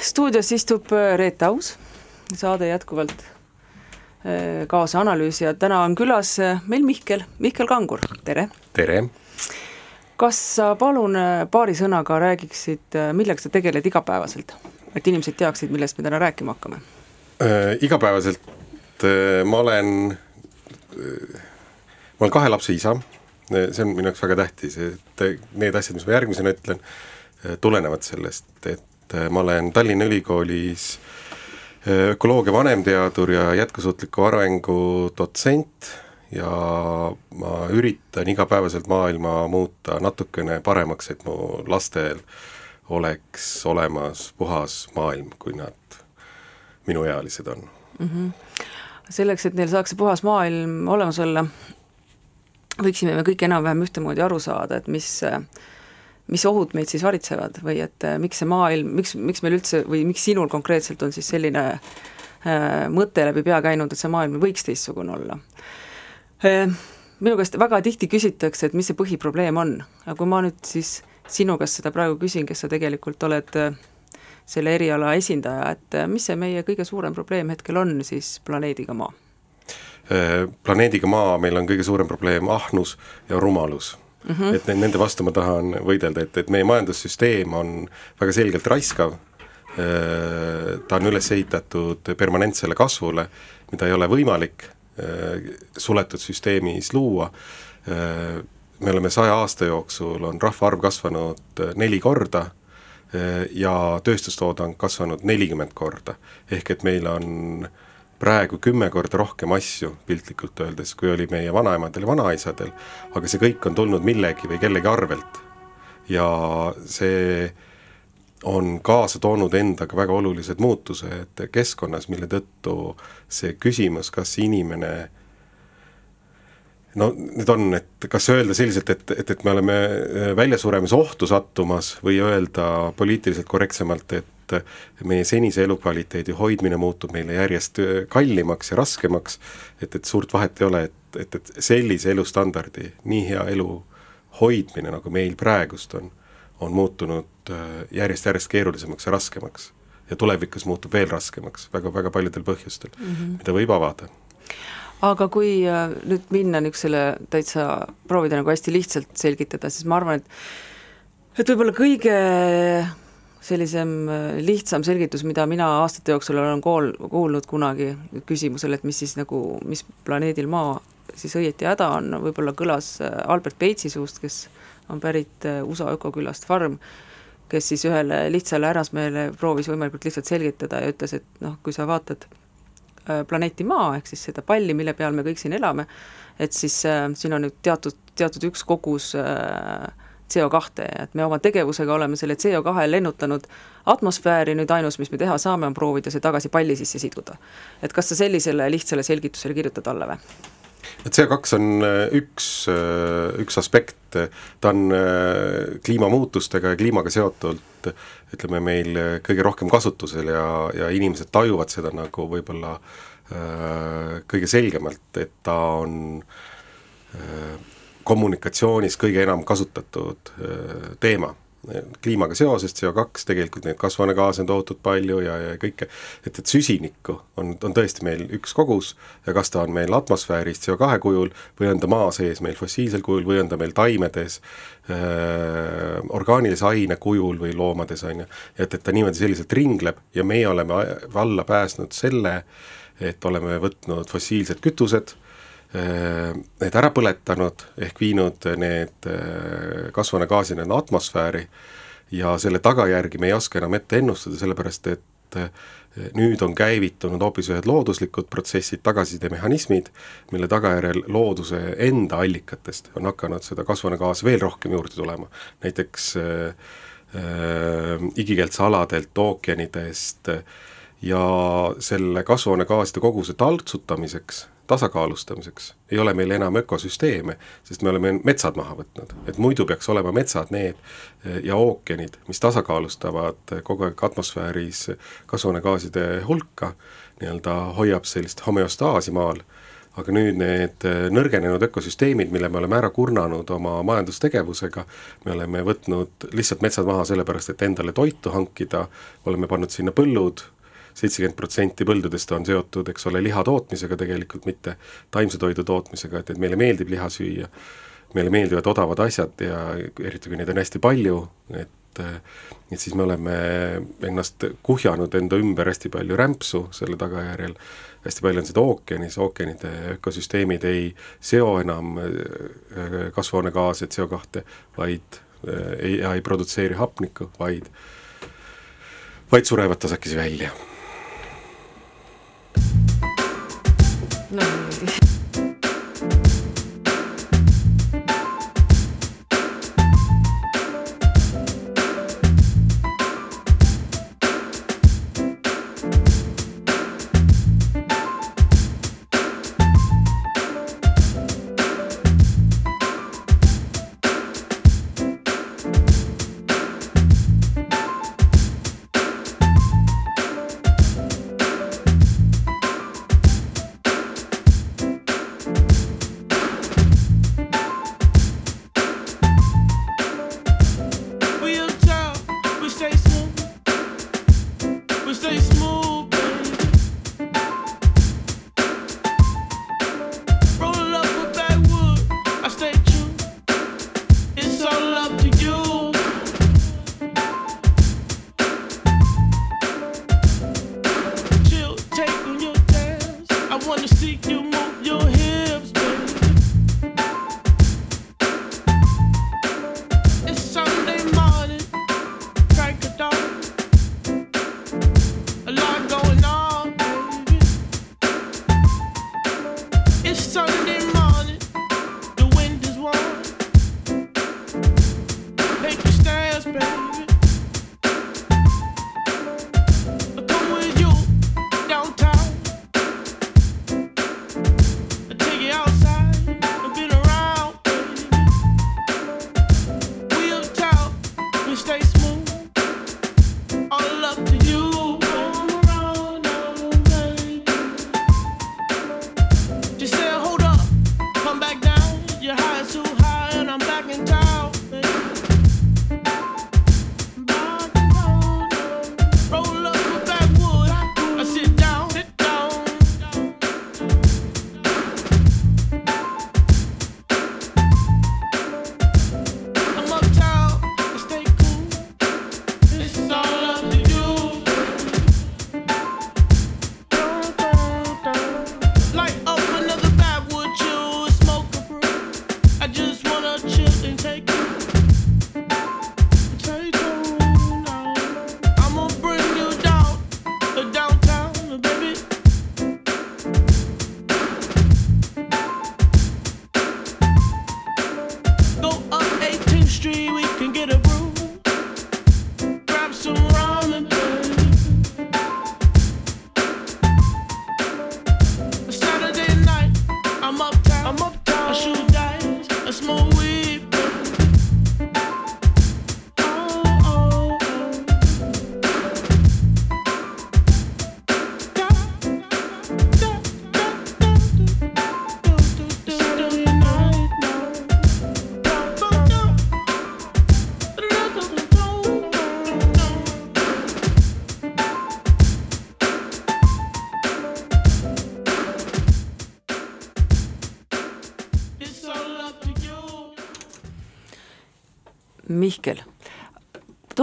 stuudios istub äh, Reet Aus, saade jätkuvalt äh, kaasa analüüs ja täna on külas äh, meil Mihkel, Mihkel Kangur, tere! tere! kas sa palun paari sõnaga räägiksid, millega sa tegeled igapäevaselt, et inimesed teaksid, millest me täna rääkima hakkame äh,? igapäevaselt äh, ma olen äh,, ma olen kahe lapse isa, see on minu jaoks väga tähtis, et need asjad, mis ma järgmisena ütlen, tulenevad sellest, et ma olen Tallinna Ülikoolis ökoloogia vanemteadur ja jätkusuutliku arengu dotsent ja ma üritan igapäevaselt maailma muuta natukene paremaks, et mu lastel oleks olemas puhas maailm, kui nad minuealised on mm. -hmm. selleks, et neil saaks see puhas maailm olemas olla, võiksime me kõik enam-vähem ühtemoodi aru saada, et mis mis ohud meid siis varitsevad või et miks see maailm, miks, miks meil üldse või miks sinul konkreetselt on siis selline äh, mõte läbi pea käinud, et see maailm võiks teistsugune olla äh,? minu käest väga tihti küsitakse, et mis see põhiprobleem on, aga kui ma nüüd siis sinu käest seda praegu küsin, kes sa tegelikult oled äh, selle eriala esindaja, et äh, mis see meie kõige suurem probleem hetkel on siis planeediga Maa? Äh, planeediga Maa meil on kõige suurem probleem ahnus ja rumalus mm. -hmm. et nende vastu ma tahan võidelda, et, et meie majandussüsteem on väga selgelt raiskav, ta on üles ehitatud permanentsele kasvule, mida ei ole võimalik suletud süsteemis luua, me oleme saja aasta jooksul, on rahvaarv kasvanud neli korda ja tööstustoodang kasvanud nelikümmend korda. ehk et meil on praegu kümme korda rohkem asju, piltlikult öeldes, kui oli meie vanaemadel ja vanaisadel, aga see kõik on tulnud millegi või kellegi arvelt. ja see on kaasa toonud endaga väga olulised muutused keskkonnas, mille tõttu see küsimus, kas inimene no need on, et kas öelda selliselt, et, et, et me oleme äh, väljasuremise ohtu sattumas või öelda poliitiliselt korrektsemalt, et meie senise elukvaliteedi hoidmine muutub meile järjest äh, kallimaks ja raskemaks, et, et suurt vahet ei ole, et, et, et sellise elustandardi, nii hea elu hoidmine, nagu meil praegust on, on muutunud järjest-järjest äh, keerulisemaks ja raskemaks. ja tulevikus muutub veel raskemaks väga, väga paljudel põhjustel mm, -hmm. mida võib avada aga kui äh, nüüd minna niisugusele täitsa, proovida nagu hästi lihtsalt selgitada, siis ma arvan, et et võib-olla kõige sellisem äh, lihtsam selgitus, mida mina aastate jooksul olen kool, kuulnud kunagi küsimusele, et mis siis nagu, mis planeedil Maa siis õieti häda on, võib-olla kõlas äh, Albert Peitsi suust, kes on pärit USA ökokülast Farm, kes siis ühele lihtsale härrasmehele proovis võimalikult lihtsalt selgitada ja ütles, et noh, kui sa vaatad Äh, planeeti Maa, ehk siis seda palli, mille peal me kõik siin elame, et siis äh, siin on nüüd teatud, teatud üks kogus äh, CO2, et me oma tegevusega oleme selle CO2 lennutanud atmosfääri, nüüd ainus, mis me teha saame, on proovida see tagasi palli sisse siduda. et kas sa sellisele lihtsale selgitusele kirjutad alla või? et CO2 on äh, üks, üks aspekt, ta on kliimamuutustega ja kliimaga seotult ütleme meil kõige rohkem kasutusel ja, ja inimesed tajuvad seda nagu võib-olla äh, kõige selgemalt, et ta on äh, kommunikatsioonis kõige enam kasutatud äh, teema kliimaga seoses, CO2, tegelikult neid kasvuhoonegaase on tohutult palju ja, ja kõike, et, et süsinikku on, on tõesti meil üks kogus ja kas ta on meil atmosfääris CO2 kujul või on ta maa sees meil fossiilsel kujul või on ta meil taimedes äh, orgaanilise aine kujul või loomades, on ju. et, et ta niimoodi selliselt ringleb ja meie oleme alla pääsnud selle, et oleme võtnud fossiilsed kütused Äh, need ära põletanud, ehk viinud need äh, kasvuhoonegaasid atmosfääri ja selle tagajärgi me ei oska enam ette ennustada, sellepärast et äh, nüüd on käivitunud hoopis ühed looduslikud protsessid, tagasisidemehhanismid, mille tagajärjel looduse enda allikatest on hakanud seda kasvuhoonegaasi veel rohkem juurde tulema. näiteks äh, äh, igikeeltsaladelt, ookeanidest ja selle kasvuhoonegaaside koguse taltsutamiseks tasakaalustamiseks ei ole meil enam ökosüsteeme, sest me oleme metsad maha võtnud, et muidu peaks olema metsad need ja ookeanid, mis tasakaalustavad kogu aeg atmosfääris kasvuhoonegaaside hulka, nii-öelda hoiab sellist homeostaasi maal, aga nüüd need nõrgenenud ökosüsteemid, mille me oleme ära kurnanud oma majandustegevusega, me oleme võtnud lihtsalt metsad maha sellepärast, et endale toitu hankida, oleme pannud sinna põllud, seitsekümmend protsenti põldudest on seotud, eks ole, liha tootmisega tegelikult, mitte taimse toidu tootmisega, et, et meile meeldib liha süüa, meile meeldivad odavad asjad ja eriti, kui neid on hästi palju, et et siis me oleme ennast kuhjanud enda ümber hästi palju rämpsu selle tagajärjel, hästi palju on seda ookeanis, ookeanide ökosüsteemid ei seo enam äh, kasvuhoonegaase, CO2, vaid äh, ei, ei produtseeri hapnikku, vaid vaid surevad tasakesi välja no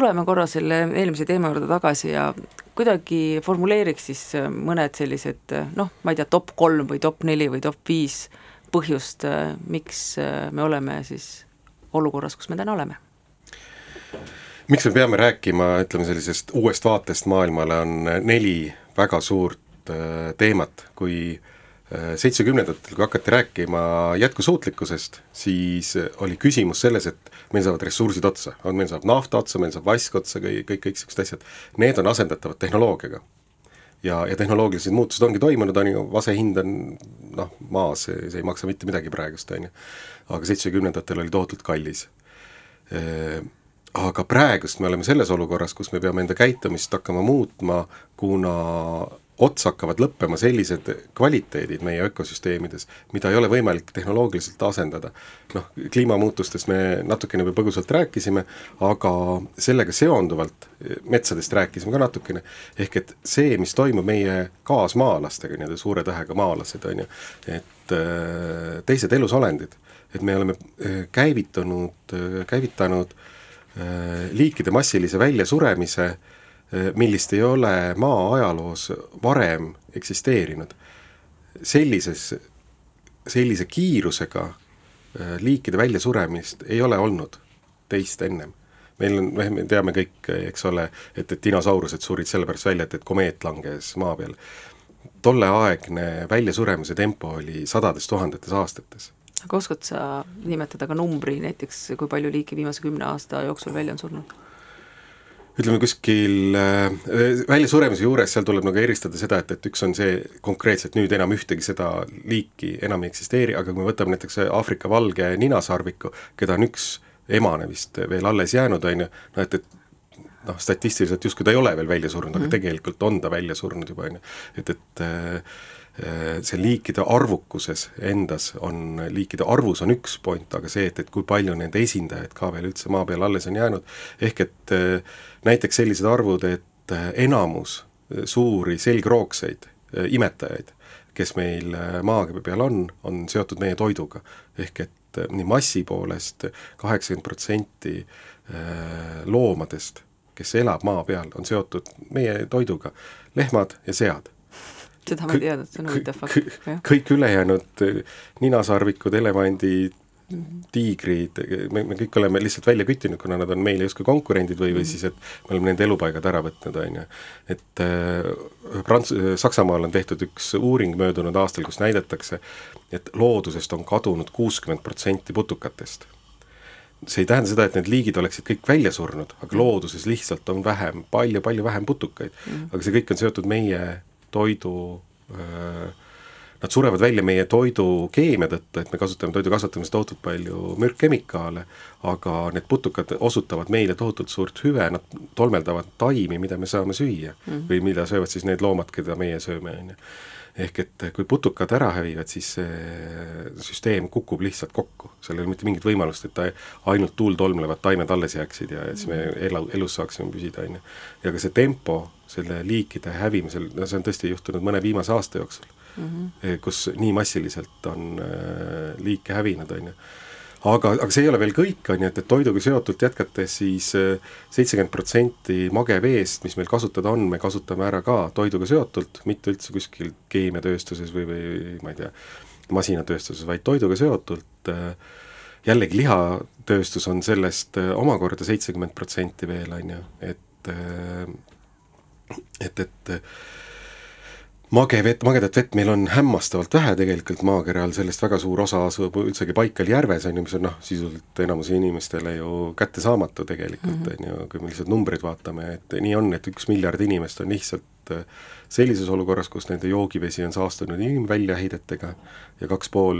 tuleme korra selle eelmise teema juurde tagasi ja kuidagi formuleeriks siis äh, mõned sellised äh, noh, ma ei tea, top kolm või top neli või top viis põhjust, miks me oleme siis olukorras, kus me täna oleme. Miks me peame rääkima, ütleme sellisest uuest vaatest maailmale, on neli väga suurt äh, teemat, kui äh, seitsmekümnendatel, kui hakati rääkima jätkusuutlikkusest, siis oli küsimus selles, et meil saavad ressursid otsa, on, meil saab nafta otsa, meil saab vask otsa, kõik, kõik, kõik niisugused asjad, need on asendatavad tehnoloogiaga. ja, ja tehnoloogilised muutused ongi toimunud, on ju, vase hind on noh, maas, see ei maksa mitte midagi praegust, on ju. aga seitsmekümnendatel oli tohutult kallis aga praegust me oleme selles olukorras, kus me peame enda käitumist hakkama muutma, kuna otsa hakkavad lõppema sellised kvaliteedid meie ökosüsteemides, mida ei ole võimalik tehnoloogiliselt asendada. noh, kliimamuutustest me natukene juba põgusalt rääkisime, aga sellega seonduvalt metsadest rääkisime ka natukene, ehk et see, mis toimub meie kaasmaalastega, nii-öelda suure tähega maalased, on ju, et äh, teised elusolendid, et me oleme äh, käivitunud, käivitanud liikide massilise väljasuremise äh, millist ei ole maa ajaloos varem eksisteerinud. sellises, sellise kiirusega äh, liikide väljasuremist ei ole olnud teist ennem. meil on, me teame kõik, eks ole, et, et dinosaurused surid sellepärast välja, et, et komeet langes maa peale. tolleaegne väljasuremise tempo oli sadades tuhandetes aastates aga oskad sa nimetada ka numbri näiteks, kui palju liike viimase kümne aasta jooksul välja on surnud? Ütleme kuskil äh, väljasuremise juures, seal tuleb nagu eristada seda, et, et üks on see konkreetselt nüüd enam ühtegi seda liiki enam ei eksisteeri, aga kui me võtame näiteks Aafrika valge ninasarviku, keda on üks emane vist veel alles jäänud, on ju, no et, et noh, statistiliselt justkui ta ei ole veel välja surnud mm, -hmm. aga mhm. tegelikult on ta välja surnud juba, on ju. et, et äh, Äh, see liikide arvukuses endas on, liikide arvus on üks point, aga see, et, et kui palju nende esindajaid ka veel üldse maa peal alles on jäänud, ehk et äh, näiteks sellised arvud, et äh, enamus suuri selgroogseid imetajaid, kes meil maa peal on, on seotud meie toiduga. ehk et nii massi poolest kaheksakümmend protsenti loomadest, kes elab maa peal, on seotud meie toiduga, lehmad ja sead seda ma ei teadnud, see on huvitav fakt. kõik ülejäänud eh, ninasarvikud, elevandid -hmm. tiigrid, me, me kõik oleme lihtsalt välja küttinud, kuna nad on meile justkui konkurendid või või mhm. siis, et me oleme nende elupaigad ära võtnud, on ju. et äh, Prants-, Saksamaal on tehtud üks uuring möödunud aastal, kus näidatakse, et loodusest on kadunud kuuskümmend protsenti putukatest see ei tähenda seda, et need liigid oleksid kõik välja surnud, aga looduses lihtsalt on vähem palju,, palju-palju vähem putukaid aga see kõik on seotud meie toidu Nad surevad välja meie toidukeemia tõttu, et me kasutame toidu kasvatamises tohutult palju mürkkemikaale, aga need putukad osutavad meile tohutult suurt hüve, nad tolmeldavad taimi, mida me saame süüa mm. -hmm. või mida söövad siis need loomad, keda meie sööme, on ju ehk et kui putukad ära hävivad, siis see süsteem kukub lihtsalt kokku, seal ei ole mitte mingit võimalust, et ta ainult tuultolmlevad taimed alles jääksid ja siis me elu, elus saaksime püsida, on ju. ja ka see tempo selle liikide hävimisel, no see on tõesti juhtunud mõne viimase aasta jooksul mm, -hmm. kus nii massiliselt on liike hävinud, on ju aga, aga see ei ole veel kõik, on ju, et, et toiduga seotult jätkates siis äh, seitsekümmend protsenti mageveest, mis meil kasutada on, me kasutame ära ka toiduga seotult, mitte üldse kuskil keemiatööstuses või, või ma ei tea, masinatööstuses, vaid toiduga seotult äh, jällegi lihatööstus on sellest omakorda seitsekümmend protsenti veel, on ju, et et, et magevett, magedat vett meil on hämmastavalt vähe tegelikult maakeral, sellest väga suur osa asub üldsegi Baikali järves, on ju, mis on noh, sisuliselt enamuse inimestele ju kättesaamatu tegelikult, mhm. on ju, kui me lihtsalt numbreid vaatame, et nii on, et üks miljard inimest on lihtsalt äh, sellises olukorras, kus nende joogivesi on saastunud inimväljaheidetega ja kaks pool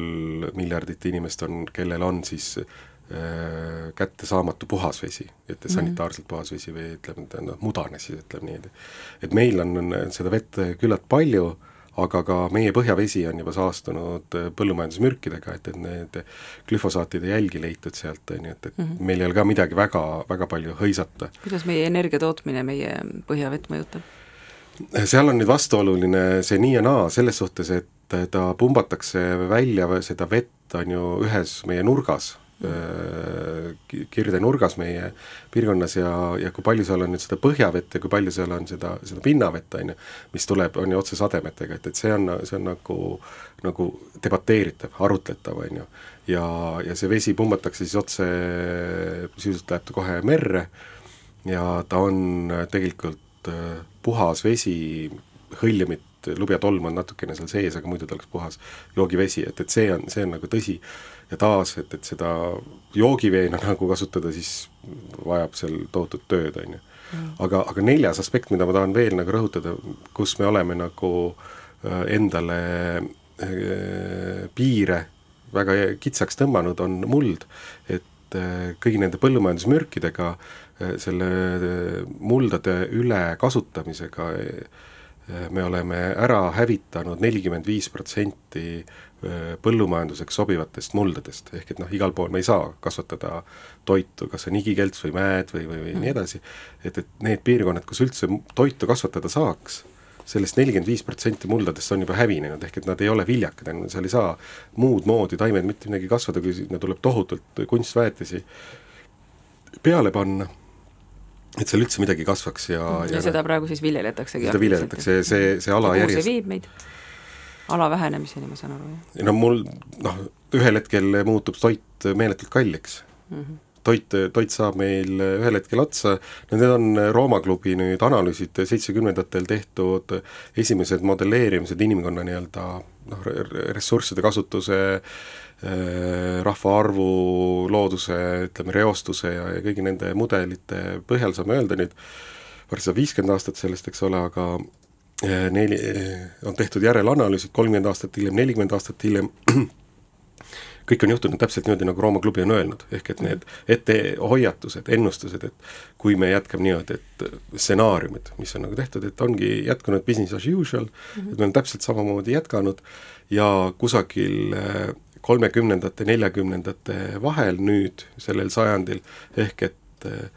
miljardit inimest on, kellel on siis kättesaamatu puhas vesi, et mhm. sanitaarselt puhas vesi või ütleme, noh, mudane siis ütleme niimoodi. et meil on, on seda vett küllalt palju, aga ka meie põhjavesi on juba saastunud põllumajandusmürkidega, et, et need glüfosaatide jälgi leitud sealt, on ju, et, et mm -hmm. meil ei ole ka midagi väga, väga palju hõisata. kuidas meie energia tootmine meie põhjavett mõjutab? seal on nüüd vastuoluline see nii ja naa, selles suhtes, et ta pumbatakse välja seda vett, on ju, ühes meie nurgas Äh, kirdenurgas meie piirkonnas ja, ja kui palju seal on nüüd seda põhjavett ja kui palju seal on seda, seda pinnavett, on ju, mis tuleb, on ju otse sademetega, et, et see on, see on nagu, nagu debateeritav, arutletav, on ju. ja, ja see vesi pumbatakse siis otse, sisuliselt läheb ta kohe merre ja ta on tegelikult puhas vesi, hõljumit, lubjatolm on natukene seal sees, aga muidu ta oleks puhas joogivesi, et, et see on, see on nagu tõsi ja taas, et, et seda joogiveena nagu kasutada, siis vajab seal tohutut tööd, on ju. Mm. aga, aga neljas aspekt, mida ma tahan veel nagu rõhutada, kus me oleme nagu äh, endale äh, piire väga kitsaks tõmmanud, on muld, et äh, kõigi nende põllumajandusmürkidega, selle muldade ülekasutamisega me oleme ära hävitanud nelikümmend viis protsenti põllumajanduseks sobivatest muldadest, ehk et noh, igal pool me ei saa kasvatada toitu, kas on igikelts või mäed või, või, või mm. nii edasi, et, et need piirkonnad, kus üldse toitu kasvatada saaks, sellest nelikümmend viis protsenti muldadest on juba hävinenud, ehk et nad ei ole viljakad, seal ei saa muud moodi taimed mitte midagi kasvada, kui sinna tuleb tohutult kunstväetisi peale panna et seal üldse midagi kasvaks ja ja, ja seda praegu siis viljeletaksegi? seda viljeletakse, see, see ala järjest viib meid? Ala vähenemiseni, ma saan aru, jah? no mul noh, ühel hetkel muutub toit meeletult kalliks mm. -hmm toit, toit saab meil ühel hetkel otsa, no need on Rooma klubi nüüd analüüsid seitsmekümnendatel tehtud esimesed modelleerimised inimkonna nii-öelda noh, ressursside kasutuse rahvaarvu, looduse, ütleme, reostuse ja, ja kõigi nende mudelite põhjal saame öelda nüüd, varsti saab viiskümmend aastat sellest, eks ole, aga Äh, neli, äh, on tehtud järelanalüüsid kolmkümmend aastat hiljem, nelikümmend aastat hiljem, kõik on juhtunud täpselt niimoodi, nagu Rooma klubi on öelnud, ehk et need ettehoiatused, ennustused, et kui me jätkame niimoodi, et stsenaariumid, mis on nagu tehtud, et ongi jätkunud business as usual mm, -hmm. et me oleme täpselt samamoodi jätkanud. Ja kusagil äh, kolmekümnendate, neljakümnendate vahel nüüd, sellel sajandil, ehk et äh,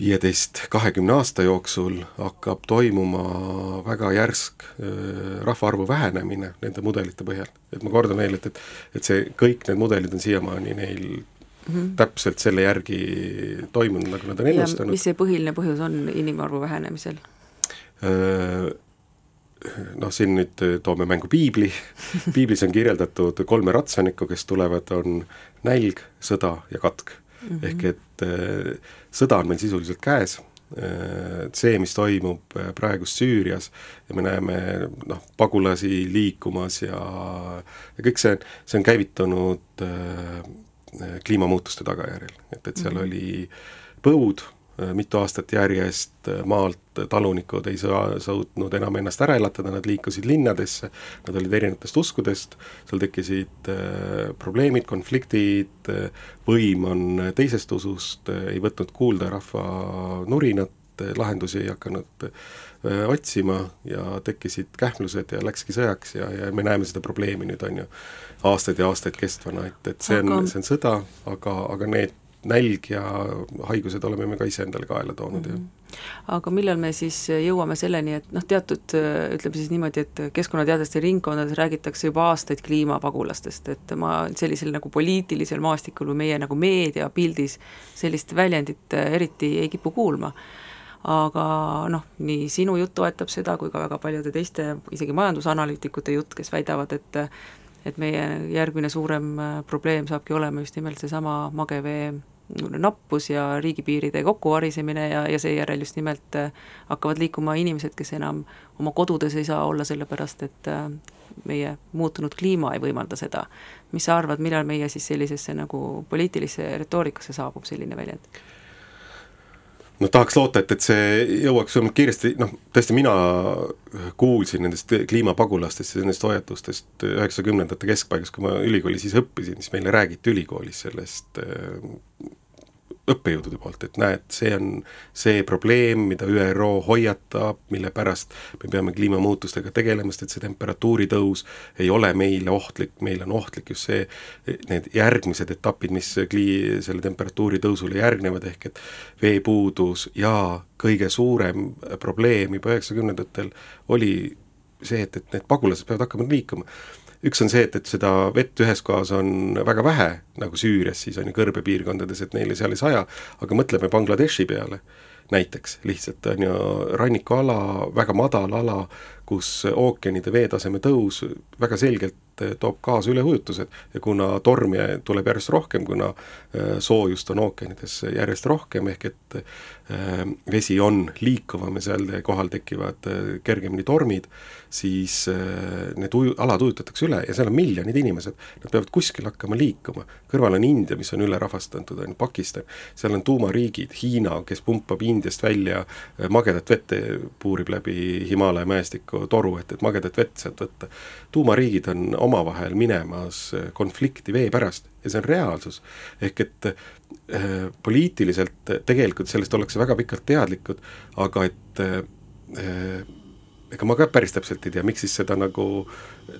viieteist, kahekümne aasta jooksul hakkab toimuma väga järsk rahvaarvu vähenemine nende mudelite põhjal. et ma kordan veel, et, et et see, kõik need mudelid on siiamaani neil mm -hmm. täpselt selle järgi toimunud, nagu nad on ennustanud. mis see põhiline põhjus on inimarvu vähenemisel? noh, siin nüüd toome mängu piibli, piiblis on kirjeldatud kolme ratsanikku, kes tulevad, on nälg, sõda ja katk mm. -hmm. ehk et äh, sõda on meil sisuliselt käes äh,, see, mis toimub äh, praegu Süürias ja me näeme noh, pagulasi liikumas ja, ja kõik see, see on käivitunud kliimamuutuste tagajärjel, et, et seal mm -hmm. oli põud mitu aastat järjest äh, maalt talunikud ei saa, suutnud enam ennast ära elatada, nad liikusid linnadesse, nad olid erinevatest uskudest, seal tekkisid äh, probleemid, konfliktid äh,, võim on teisest usust äh,, ei võtnud kuulda rahva nurinat, lahendusi ei hakanud äh, otsima ja tekkisid kähmlused ja läkski sõjaks ja, ja me näeme seda probleemi nüüd, on ju, aastaid ja aastaid kestvana, et, et see on, see on sõda, aga, aga need nälg ja haigused oleme me ka ise endale kaela toonud mm, -hmm. jah. aga millal me siis jõuame selleni, et noh, teatud ütleme siis niimoodi, et keskkonnateadlaste ringkondades räägitakse juba aastaid kliimapagulastest, et ma sellisel nagu poliitilisel maastikul või meie nagu meediapildis sellist väljendit eriti ei kipu kuulma aga noh, nii sinu jutt toetab seda kui ka väga paljude teiste, isegi majandusanalüütikute jutt, kes väidavad, et et meie järgmine suurem probleem saabki olema just nimelt seesama magevee nappus ja riigipiiride kokkuvarisemine ja, ja seejärel just nimelt äh, hakkavad liikuma inimesed, kes enam oma kodudes ei saa olla, sellepärast et äh, meie muutunud kliima ei võimalda seda. mis sa arvad, millal meie siis sellisesse nagu poliitilisse retoorikasse saabub selline väljend? No tahaks loota, et, et see jõuaks võimalikult kiiresti, noh, tõesti mina kuulsin nendest kliimapagulastest ja nendest hoiatustest üheksakümnendate keskpaigas, kui ma ülikoolis siis õppisin, siis meile räägiti ülikoolis sellest õppejõudude poolt, et näed, see on see probleem, mida ÜRO hoiatab, mille pärast me peame kliimamuutustega tegelema, sest et see temperatuuri tõus ei ole meile ohtlik, meile on ohtlik just see, need järgmised etapid, mis klii-, selle temperatuuri tõusule järgnevad, ehk et veepuudus ja kõige suurem probleem juba üheksakümnendatel oli see, et, et need pagulased peavad hakkama liikuma üks on see, et, et seda vett ühes kohas on väga vähe, nagu Süürias siis on ju kõrbepiirkondades, et neile seal ei saja, aga mõtleme Bangladeshi peale näiteks lihtsalt, on ju, rannikuala, väga madal ala, kus ookeanide veetaseme tõus väga selgelt toob kaasa üleujutused ja kuna torme tuleb järjest rohkem, kuna soojust on ookeanides järjest rohkem, ehk et vesi on liikuvam ja seal kohal tekivad kergemini tormid, siis need uju-, alad ujutatakse üle ja seal on miljonid inimesed, nad peavad kuskil hakkama liikuma. kõrval on India, mis on ülerahvastatud, on Pakistan, seal on tuumariigid, Hiina, kes pumpab Indiast välja magedat vett, puurib läbi Himaalaja mäestiku toru, et, et magedat vett sealt võtta. tuumariigid on omavahel minemas konflikti vee pärast ja see on reaalsus. ehk et äh, poliitiliselt tegelikult sellest ollakse väga pikalt teadlikud, aga et äh, ega ma ka päris täpselt ei tea, miks siis seda nagu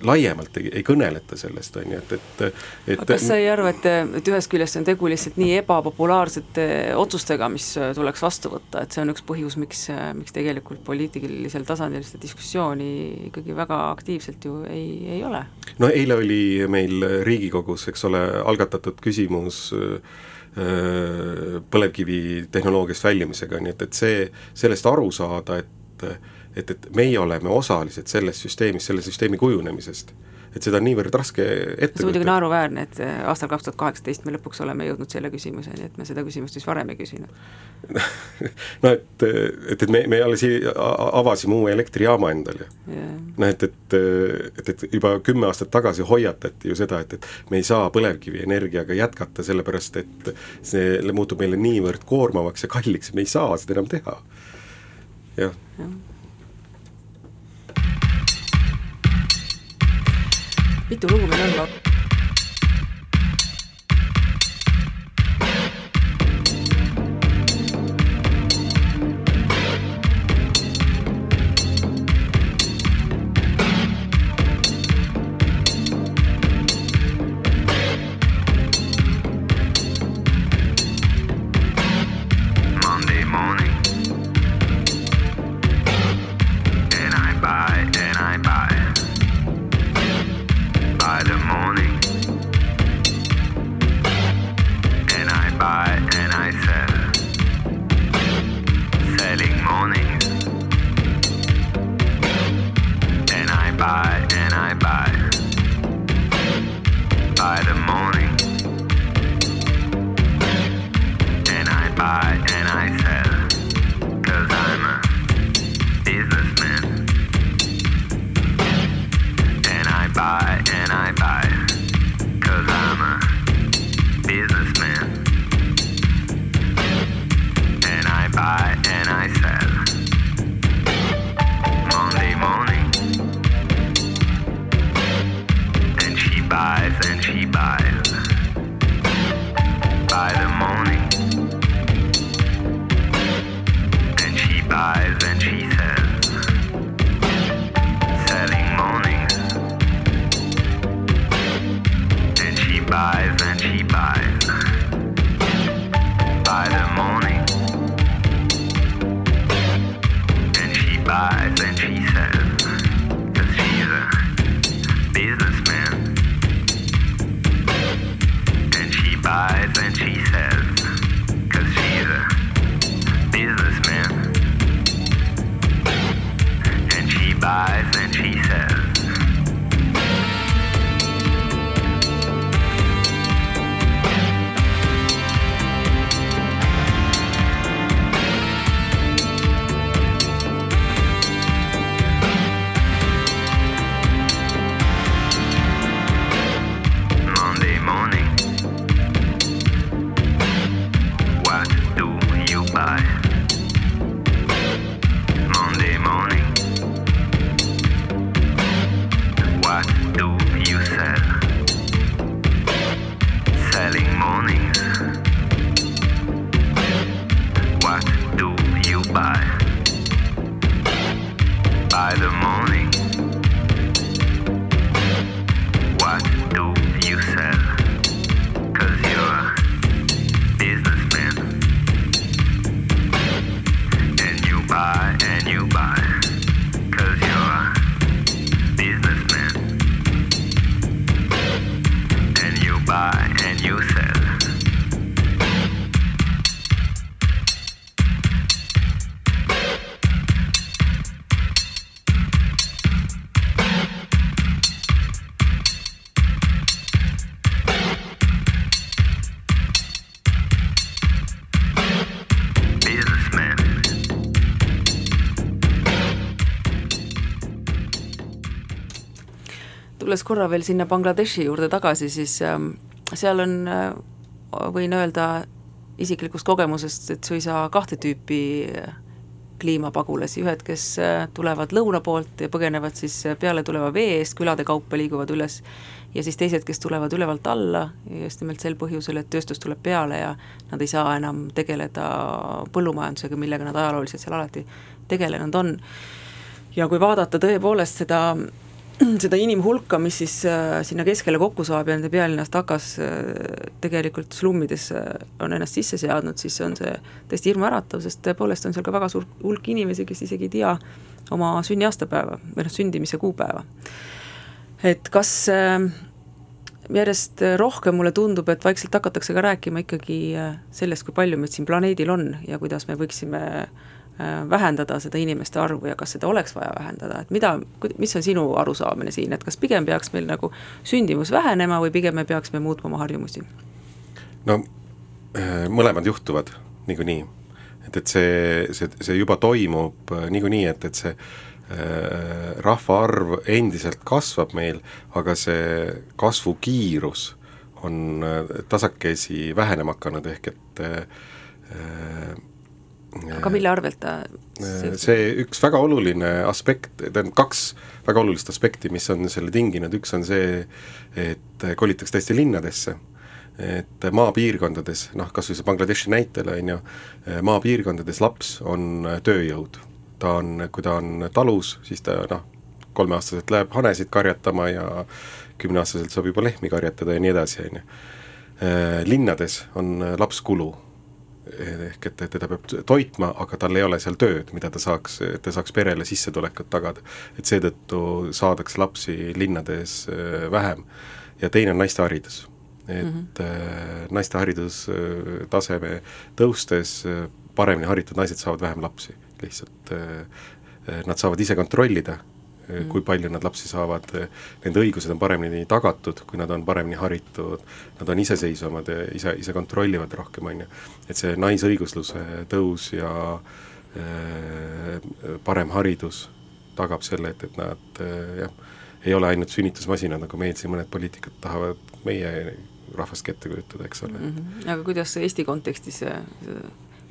laiemalt ei, ei kõneleta sellest, on ju, et, et, et kas sa ei arva, et, et ühest küljest on tegu lihtsalt nii ebapopulaarsete otsustega, mis tuleks vastu võtta, et see on üks põhjus, miks, miks tegelikult poliitilisel tasandil seda diskussiooni ikkagi väga aktiivselt ju ei, ei ole? no eile oli meil Riigikogus, eks ole, algatatud küsimus põlevkivitehnoloogiast väljumisega, nii et, et see, sellest aru saada, et et, et meie oleme osalised selles süsteemis, selle süsteemi kujunemisest. et seda on niivõrd raske ette see on muidugi naeruväärne, et äh, aastal kaks tuhat kaheksateist me lõpuks oleme jõudnud selle küsimuseni, et me seda küsimust siis varem ei küsinud. No et, et, et me, me alles avasime uue elektrijaama endale. Yeah.. noh, et, et, et, et juba kümme aastat tagasi hoiatati ju seda, et, et me ei saa põlevkivienergiaga jätkata, sellepärast et see muutub meile niivõrd koormavaks ja kalliks, me ei saa seda enam teha. jah. Ja mitu lugu meil on? Tulles korra veel sinna Bangladeshi juurde tagasi, siis ähm, seal on, äh, võin öelda isiklikust kogemusest, et suisa kahte tüüpi äh, kliimapagulasi, ühed, kes tulevad lõuna poolt ja põgenevad siis peale tuleva vee eest, külade kaupa liiguvad üles, ja siis teised, kes tulevad ülevalt alla, just nimelt sel põhjusel, et tööstus tuleb peale ja nad ei saa enam tegeleda põllumajandusega, millega nad ajalooliselt seal alati tegelenud on. ja kui vaadata tõepoolest seda seda inimhulka, mis siis äh, sinna keskele kokku saab ja nende pealinnas takas äh, tegelikult slummidesse on ennast sisse seadnud, siis on see täiesti hirmuäratav, sest tõepoolest on seal ka väga suur hulk inimesi, kes isegi ei tea oma sünniaastapäeva või noh, sündimise kuupäeva. et kas äh, järjest rohkem mulle tundub, et vaikselt hakatakse ka rääkima ikkagi sellest, kui palju meid siin planeedil on ja kuidas me võiksime äh, Äh, vähendada seda inimeste arvu ja kas seda oleks vaja vähendada, et mida, mis on sinu arusaamine siin, et kas pigem peaks meil nagu sündimus vähenema või pigem me peaksime muutma oma harjumusi? no äh, mõlemad juhtuvad niikuinii, et, et see, see, see juba toimub äh, niikuinii, et, et see äh, rahvaarv endiselt kasvab meil, aga see kasvukiirus on tasakesi vähenema hakanud, ehk et äh, aga mille arvelt ta see üks väga oluline aspekt, tähendab kaks väga olulist aspekti, mis on selle tinginud, üks on see, et kolitakse tõesti linnadesse, et maapiirkondades, noh kas või see Bangladeshi näitel, on ju, maapiirkondades laps on tööjõud. ta on, kui ta on talus, siis ta noh, kolmeaastaselt läheb hanesid karjatama ja kümneaastaselt saab juba lehmi karjatada ja nii edasi, on ju. Linnades on laps kulu ehk et teda peab toitma, aga tal ei ole seal tööd, mida ta saaks, et ta saaks perele sissetulekut tagada. et seetõttu saadakse lapsi linnades äh, vähem. ja teine on naiste haridus. et mm -hmm. naiste haridustaseme tõustes paremini haritud naised saavad vähem lapsi, lihtsalt nad saavad ise kontrollida kui palju nad lapsi saavad, nende õigused on paremini tagatud, kui nad on paremini haritud, nad on iseseisvamad ja ise, ise kontrollivad rohkem, on ju. et see naisõigusluse tõus ja äh, parem haridus tagab selle, et, et nad äh, jah, ei ole ainult sünnitusmasinad, nagu meil siin mõned poliitikud tahavad meie rahvast ette kujutada, eks ole mm. -hmm. aga kuidas Eesti kontekstis,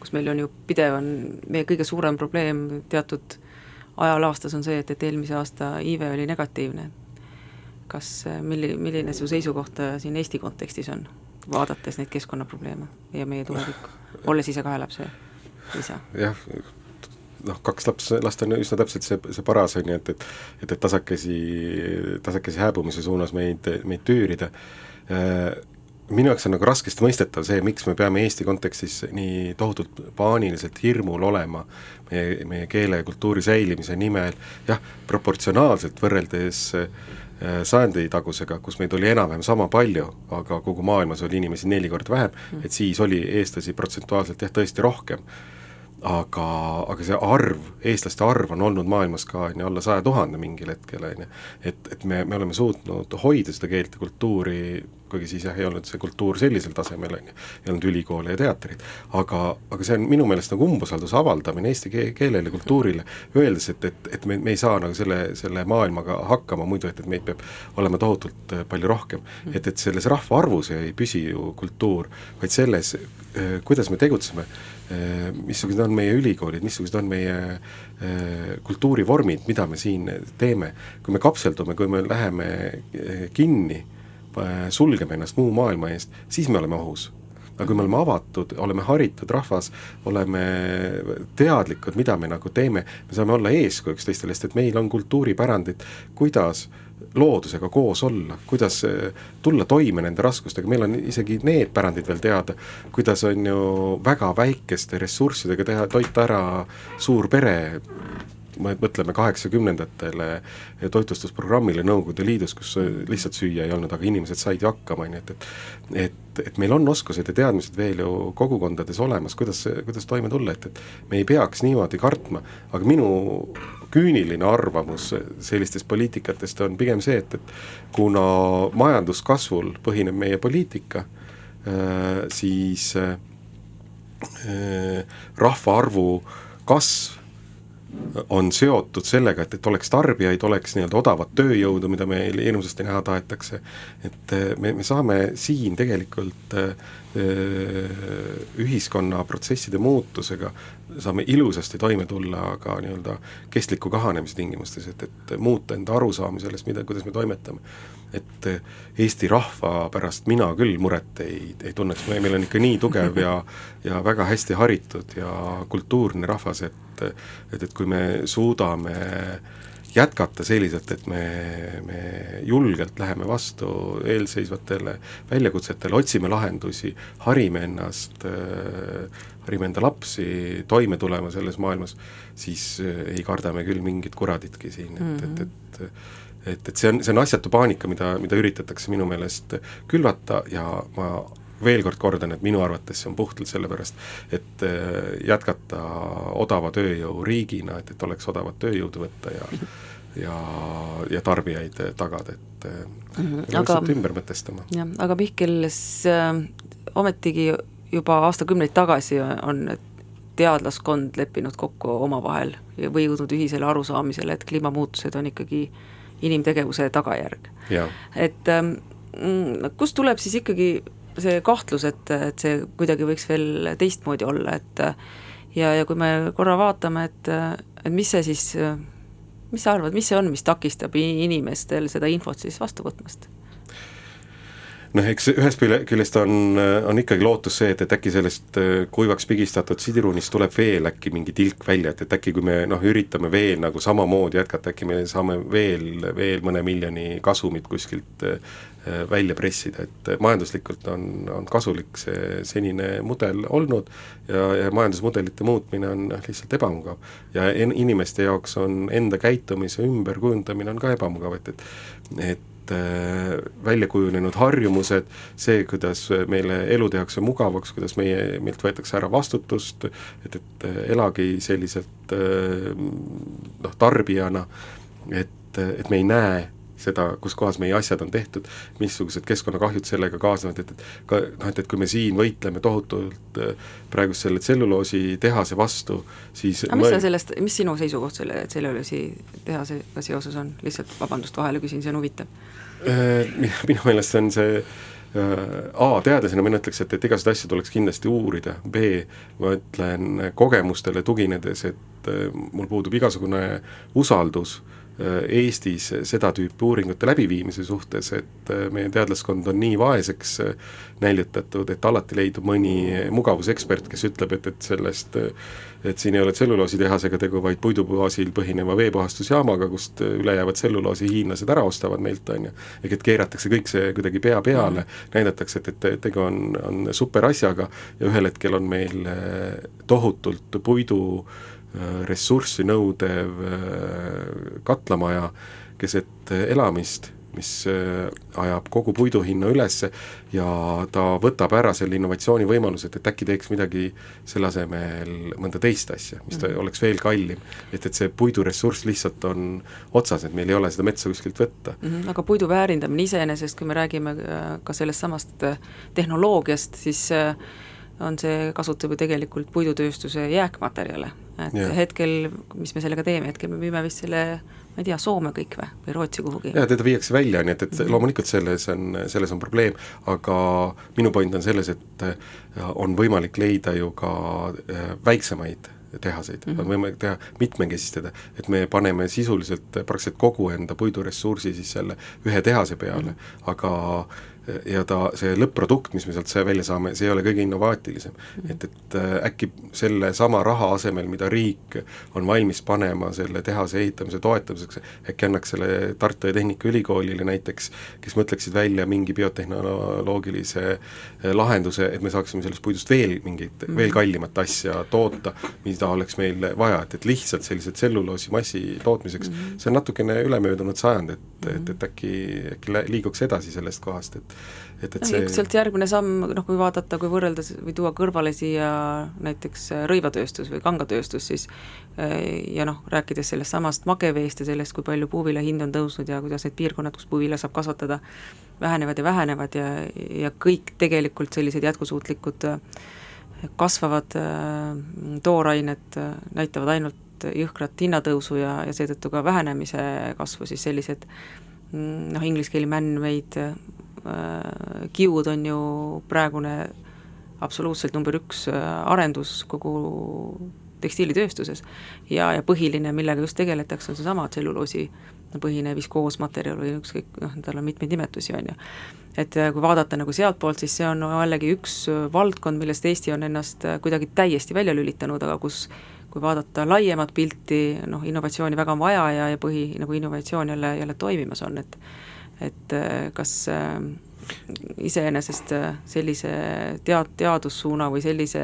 kus meil on ju pidev, on meie kõige suurem probleem teatud ajal aastas on see, et, et eelmise aasta iive oli negatiivne. kas, milli-, milline su seisukoht äh, siin Eesti kontekstis on, vaadates neid keskkonnaprobleeme ja meie tulevikku, olles ise kahe lapse isa? jah, noh, kaks laps, last on üsna täpselt see, see paras, on ju, et, et et, et tasakesi, tasakesi hääbumise suunas meid, meid tüürida äh, minu jaoks on nagu raskesti mõistetav see, miks me peame Eesti kontekstis nii tohutult paaniliselt hirmul olema meie, meie keele ja kultuuri säilimise nimel, jah, proportsionaalselt võrreldes äh, sajanditagusega, kus meid oli enam-vähem sama palju, aga kogu maailmas oli inimesi neli korda vähem, mm. et siis oli eestlasi protsentuaalselt jah, tõesti rohkem aga, aga see arv, eestlaste arv on olnud maailmas ka on ju alla saja tuhande mingil hetkel, on ju. et, et me, me oleme suutnud hoida seda keelt ja kultuuri kuigi siis jah, ei olnud see kultuur sellisel tasemel, on ju, ei olnud ülikoole ja teatreid, aga, aga see on minu meelest nagu umbusalduse avaldamine eesti keelele, kultuurile, öeldes, et, et, et me, me ei saa nagu selle, selle maailmaga hakkama muidu, et, et meid peab olema tohutult äh, palju rohkem. et, et selles rahvaarvus ei püsi ju kultuur, vaid selles, äh, kuidas me tegutseme, äh, missugused on meie ülikoolid, missugused on meie kultuurivormid, mida me siin teeme, kui me kapseldume, kui me läheme kinni sulgeme ennast muu maailma eest, siis me oleme ohus. Aga kui me oleme avatud, oleme haritud rahvas, oleme teadlikud, mida me nagu teeme, me saame olla eeskujuks teistele, sest et meil on kultuuripärandit, kuidas loodusega koos olla, kuidas äh, tulla toime nende raskustega, meil on isegi need pärandid veel teada, kuidas on ju väga väikeste ressurssidega teha, toita ära suur pere, mõtleme kaheksakümnendatele toitlustusprogrammile Nõukogude Liidus, kus lihtsalt süüa ei olnud, aga inimesed said ju hakkama, on ju, et, et et, et meil on oskused ja teadmised veel ju kogukondades olemas, kuidas, kuidas toime tulla, et, et me ei peaks niimoodi kartma, aga minu küüniline arvamus sellistest poliitikatest on pigem see, et, et kuna majanduskasvul põhineb meie poliitika, äh, siis äh, rahvaarvu kasv on seotud sellega, et, et oleks tarbijaid, oleks nii-öelda odavat tööjõudu, mida meil hirmsasti näha tahetakse, et äh, me, me saame siin tegelikult äh, ühiskonna protsesside muutusega saame ilusasti toime tulla, aga nii-öelda kestliku kahanemise tingimustes, et, et muuta enda arusaami sellest, mida, kuidas me toimetame et Eesti rahva pärast mina küll muret ei, ei tunneks, meil on ikka nii tugev ja ja väga hästi haritud ja kultuurne rahvas, et et, et kui me suudame jätkata selliselt, et me, me julgelt läheme vastu eelseisvatele väljakutsetele, otsime lahendusi, harime ennast äh,, harime enda lapsi toime tulema selles maailmas, siis äh, ei karda me küll mingit kuraditki siin, et mm, -hmm. et, et et, et see on, see on asjatu paanika, mida, mida üritatakse minu meelest külvata ja ma veel kord kordan, et minu arvates see on puhtalt sellepärast, et äh, jätkata odava tööjõu riigina, et, et oleks odavat tööjõudu võtta ja ja, ja tarbijaid tagada, et mm -hmm. aga ümber mõtestama. jah, aga Mihkel, äh, ometigi juba aastakümneid tagasi on teadlaskond leppinud kokku omavahel või jõudnud ühisele arusaamisele, et kliimamuutused on ikkagi äh, inimtegevuse tagajärg. et ähm, mm, kust tuleb siis ikkagi see kahtlus, et, et see kuidagi võiks veel teistmoodi olla, et ja, ja kui me korra vaatame, et, et mis see siis, mis sa arvad, mis see on, mis takistab inimestel seda infot siis vastu võtmast? Noh, eks ühest küljest on, on ikkagi lootus see, et, et äkki sellest äh, kuivaks pigistatud sidirunist tuleb veel äkki mingi tilk välja, et, et äkki kui me noh, üritame veel nagu samamoodi jätkata, äkki me saame veel, veel mõne miljoni kasumit kuskilt äh, välja pressida, et majanduslikult on, on kasulik see senine mudel olnud ja, ja majandusmudelite muutmine on lihtsalt ebamugav. ja en, inimeste jaoks on enda käitumise ümberkujundamine on ka ebamugav, et, et et Äh, välja kujunenud harjumused, see, kuidas meile elu tehakse mugavaks, kuidas meie, meilt võetakse ära vastutust, et, et äh, elagi selliselt äh, noh, tarbijana, et, et me ei näe seda, kus kohas meie asjad on tehtud, missugused keskkonnakahjud sellega kaasnevad, et, et ka noh, et, et kui me siin võitleme tohutult praegu selle tselluloositehase vastu, siis aga mis sa sellest, mis sinu seisukoht selle tselluloositehasega seoses on, lihtsalt vabandust, vahele küsin, see on huvitav. Äh, minu meelest on see äh, A, teadlasena mina ütleks, et, et igasuguseid asju tuleks kindlasti uurida, B, ma ütlen kogemustele tuginedes, et äh, mul puudub igasugune usaldus Eestis seda tüüpi uuringute läbiviimise suhtes, et meie teadlaskond on nii vaeseks näljutatud, et alati leidub mõni mugavusekspert, kes ütleb, et, et sellest et siin ei ole tselluloositehasega tegu, vaid puidubaasil põhineva veepuhastusjaamaga, kust ülejäävat tselluloosi hiinlased ära ostavad meilt, on ju. ehk et keeratakse kõik see kuidagi pea peale mm., näidatakse, et, et tegu on, on super asjaga ja ühel hetkel on meil tohutult puidu eh, ressurssi nõudev eh, katlamaja keset elamist mis äh, ajab kogu puidu hinna üles ja ta võtab ära selle innovatsioonivõimaluse, et, et äkki teeks midagi selle asemel mõnda teist asja, mis ta mm oleks veel kallim. et, et see puiduressurss lihtsalt on otsas, et meil ei ole seda metsa kuskilt võtta mm. -hmm, aga puidu väärindamine iseenesest, kui me räägime äh, ka sellest samast äh, tehnoloogiast, siis on see, kasutab ju tegelikult puidutööstuse jääkmaterjale. et ja. hetkel, mis me sellega teeme, hetkel me müüme vist selle ma ei tea, Soome kõik või, või Rootsi kuhugi? jaa, teda viiakse välja, nii et, et -hmm. loomulikult selles on, selles on probleem, aga minu point on selles, et äh, on võimalik leida ju ka äh, väiksemaid tehaseid mm, -hmm. on võimalik teha, mitmekesistada, et me paneme sisuliselt praktiliselt kogu enda puiduressursi siis selle ühe tehase peale mm, -hmm. aga ja ta, see lõpp-produkt, mis me sealt välja saame, see ei ole kõige innovaatilisem. -hmm. et, et äh, äkki sellesama raha asemel, mida riik on valmis panema selle tehase ehitamise toetamiseks, äkki annaks selle Tartu ja Tehnikaülikoolile näiteks, kes mõtleksid välja mingi biotehnoloogilise äh, lahenduse, et me saaksime sellest puidust veel mingit -hmm. veel kallimat asja toota, mida oleks meil vaja, et, et lihtsalt sellise tselluloosimassi tootmiseks mm, -hmm. see on natukene ülemöödunud sajand, et et, et äkki, äkki liiguks edasi sellest kohast, et et, et see ilmselt järgmine samm, noh kui vaadata, kui võrreldes või tuua kõrvale siia näiteks rõivatööstus või kangatööstus, siis eh, ja noh, rääkides sellest samast mageveest ja sellest, kui palju puuvilja hind on tõusnud ja kuidas need piirkonnad, kus puuvilja saab kasvatada, vähenevad ja vähenevad ja, ja kõik tegelikult sellised jätkusuutlikud kasvavad toorained näitavad ainult jõhkrat, hinnatõusu ja, ja seetõttu ka vähenemise kasvu, siis sellised mm, noh, inglise keeli man-made äh, kiud on ju praegune absoluutselt number üks äh, arendus kogu tekstiilitööstuses ja, ja põhiline, millega just tegeletakse, on seesama tselluloosi põhine viskoosmaterjal või ükskõik, noh, tal on mitmeid nimetusi, on ju. et äh, kui vaadata nagu sealtpoolt, siis see on jällegi üks äh, valdkond, millest Eesti on ennast kuidagi täiesti välja lülitanud, aga kus kui vaadata laiemat pilti, noh, innovatsiooni väga on vaja ja, ja põhi, nagu innovatsioon jälle, jälle toimimas on, et et kas äh, iseenesest sellise tead-, teadussuuna või sellise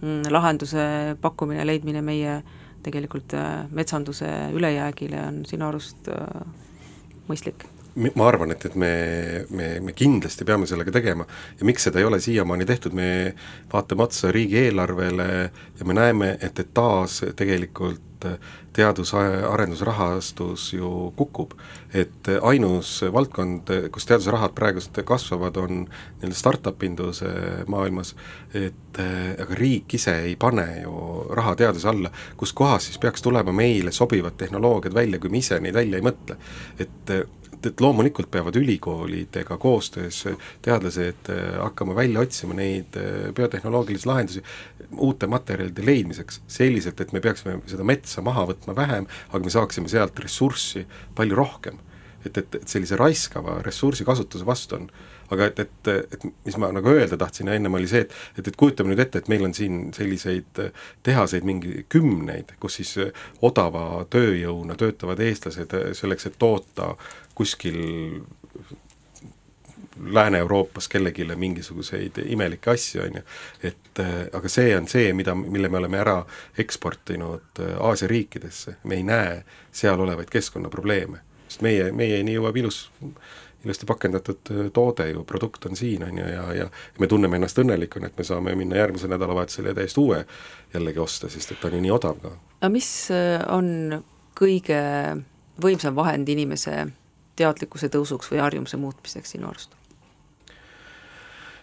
mm, lahenduse pakkumine, leidmine meie tegelikult äh, metsanduse ülejäägile on sinu arust äh, mõistlik? ma arvan, et, et me, me, me kindlasti peame sellega tegema ja miks seda ei ole siiamaani tehtud, me vaatame otsa riigieelarvele ja me näeme, et, et taas tegelikult teadus-arendusrahastus ju kukub. et ainus valdkond, kus teadusrahad praegust kasvavad, on nii-öelda startup induse maailmas, et aga riik ise ei pane ju raha teaduse alla, kus kohas siis peaks tulema meile sobivad tehnoloogiad välja, kui me ise neid välja ei mõtle. et et, et loomulikult peavad ülikoolidega koostöös teadlased äh, hakkama välja otsima neid äh, biotehnoloogilisi lahendusi uute materjalide leidmiseks, selliselt, et me peaksime seda metsa maha võtma vähem, aga me saaksime sealt ressurssi palju rohkem. et, et, et sellise raiskava ressursi kasutuse vastu on aga et, et, et mis ma nagu öelda tahtsin ennem, oli see, et et, et kujutame nüüd ette, et meil on siin selliseid tehaseid mingi kümneid, kus siis odava tööjõuna töötavad eestlased selleks, et toota kuskil Lääne-Euroopas kellelegi mingisuguseid imelikke asju, on ju, et aga see on see, mida, mille me oleme ära eksportinud Aasia riikidesse, me ei näe seal olevaid keskkonnaprobleeme, sest meie, meieni jõuab ilus ilusti pakendatud äh, toode ju, produkt on siin, on ju, ja, ja me tunneme ennast õnnelikuna, et me saame minna järgmisel nädalavahetusel ja täiesti uue jällegi osta, sest et ta on ju nii odav ka. aga mis äh, on kõige võimsam vahend inimese teadlikkuse tõusuks või harjumuse muutmiseks sinu arust?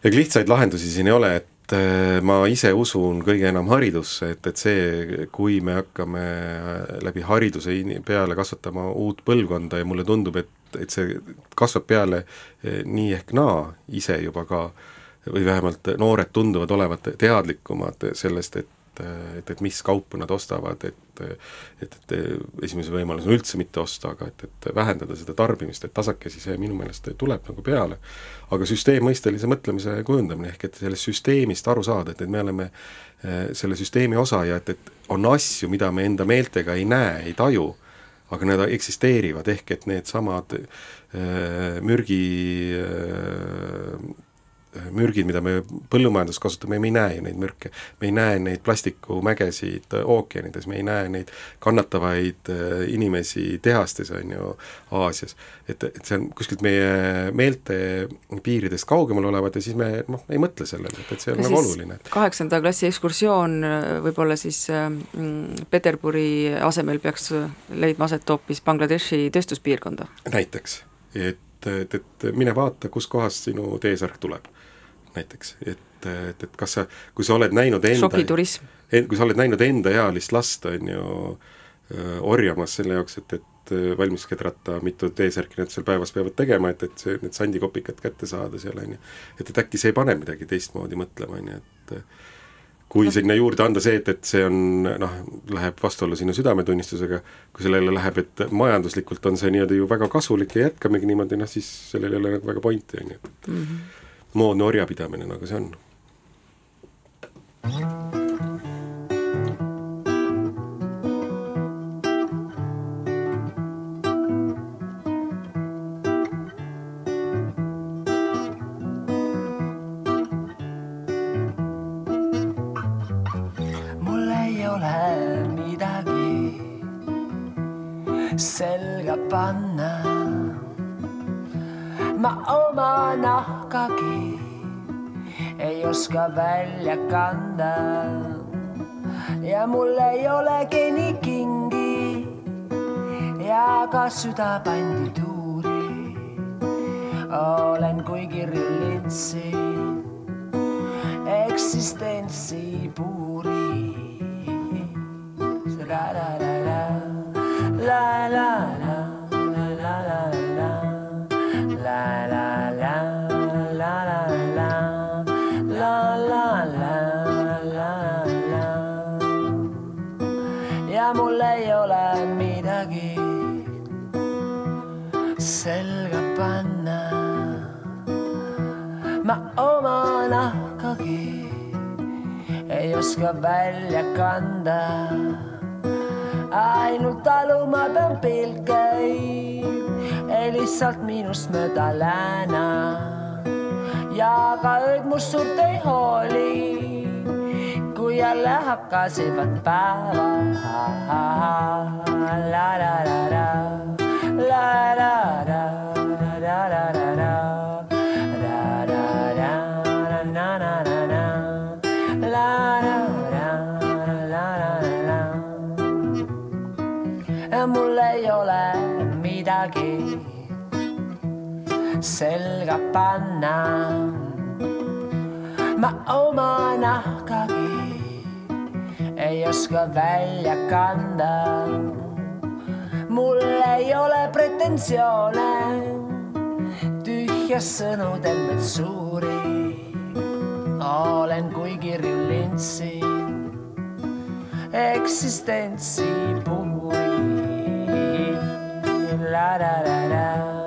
ega lihtsaid lahendusi siin ei ole, et äh, ma ise usun kõige enam haridusse, et, et see, kui me hakkame läbi hariduse peale kasvatama uut põlvkonda ja mulle tundub, et et see kasvab peale eh, nii ehk naa ise juba ka, või vähemalt noored tunduvad olevat teadlikumad sellest, et et, et mis kaupu nad ostavad, et et, et esimese võimalus on üldse mitte osta, aga et, et vähendada seda tarbimist, et tasakesi see minu meelest tuleb nagu peale. aga süsteemmõistelise mõtlemise kujundamine, ehk et sellest süsteemist aru saada, et, et me oleme eh, selle süsteemi osa ja et, et on asju, mida me enda meeltega ei näe, ei taju aga need eksisteerivad, ehk et needsamad äh, mürgi äh, mürgid, mida me põllumajanduses kasutame, me ei näe ju neid mürke. me ei näe neid plastikumägesid ookeanides, me ei näe neid kannatavaid äh, inimesi tehastes, on ju, Aasias. et, et see on kuskilt meie meelte piiridest kaugemal olevad ja siis me noh, ei mõtle sellele, et, et see on ja nagu oluline. kaheksanda klassi ekskursioon äh, võib-olla siis äh, mm, Peterburi asemel peaks leidma aset hoopis Bangladeshi tööstuspiirkonda? näiteks, et et, et mine vaata, kuskohast sinu T-särk tuleb näiteks, et, et, et kas sa, kui sa oled näinud enda šokiturism. kui sa oled näinud endaealist last, on ju, orjamas selle jaoks, et, et valmis kedrata, mitu T-särki nad seal päevas peavad tegema, et, et see, need sandikopikad kätte saada seal, on ju. et, et äkki see ei pane midagi teistmoodi mõtlema, on ju, et kui no. sinna juurde anda see, et, et see on noh, läheb vastuollu sinu südametunnistusega, kui sellele läheb, et majanduslikult on see nii-öelda ju väga kasulik ja jätkamegi niimoodi, noh siis sellel ei ole nagu väga pointi, on ju, et mm -hmm moodne orjapidamine, nagu see on. mul ei ole midagi selga panna ma oma nahkagi ei oska välja kanda. ja mul ei olegi nii kingi ja ka süda pandi tuuri. olen kui kirju lintsi eksistentsi puuri. Ma oma nahkagi ei oska välja kanda. ainult taluma pean pilkeid, ei lihtsalt minust mööda lääna. ja ka ööd must suurt ei hooli, kui jälle hakkasid päevad. la la la, la la la, la midagi selga panna. ma oma nahkagi ei oska välja kanda. mul ei ole pretensioone, tühjas sõnu tembed suuri. olen kui kirju lintsi, eksistentsi puhuri. La la la la,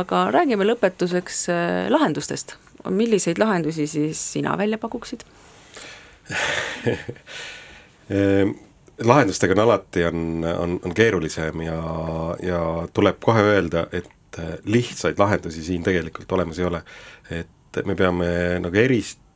aga räägime lõpetuseks äh, lahendustest. milliseid lahendusi siis sina välja pakuksid? Ehm, lahendustega on alati, on, on, on keerulisem ja, ja tuleb kohe öelda, et äh, lihtsaid lahendusi siin tegelikult olemas ei ole. et me peame nagu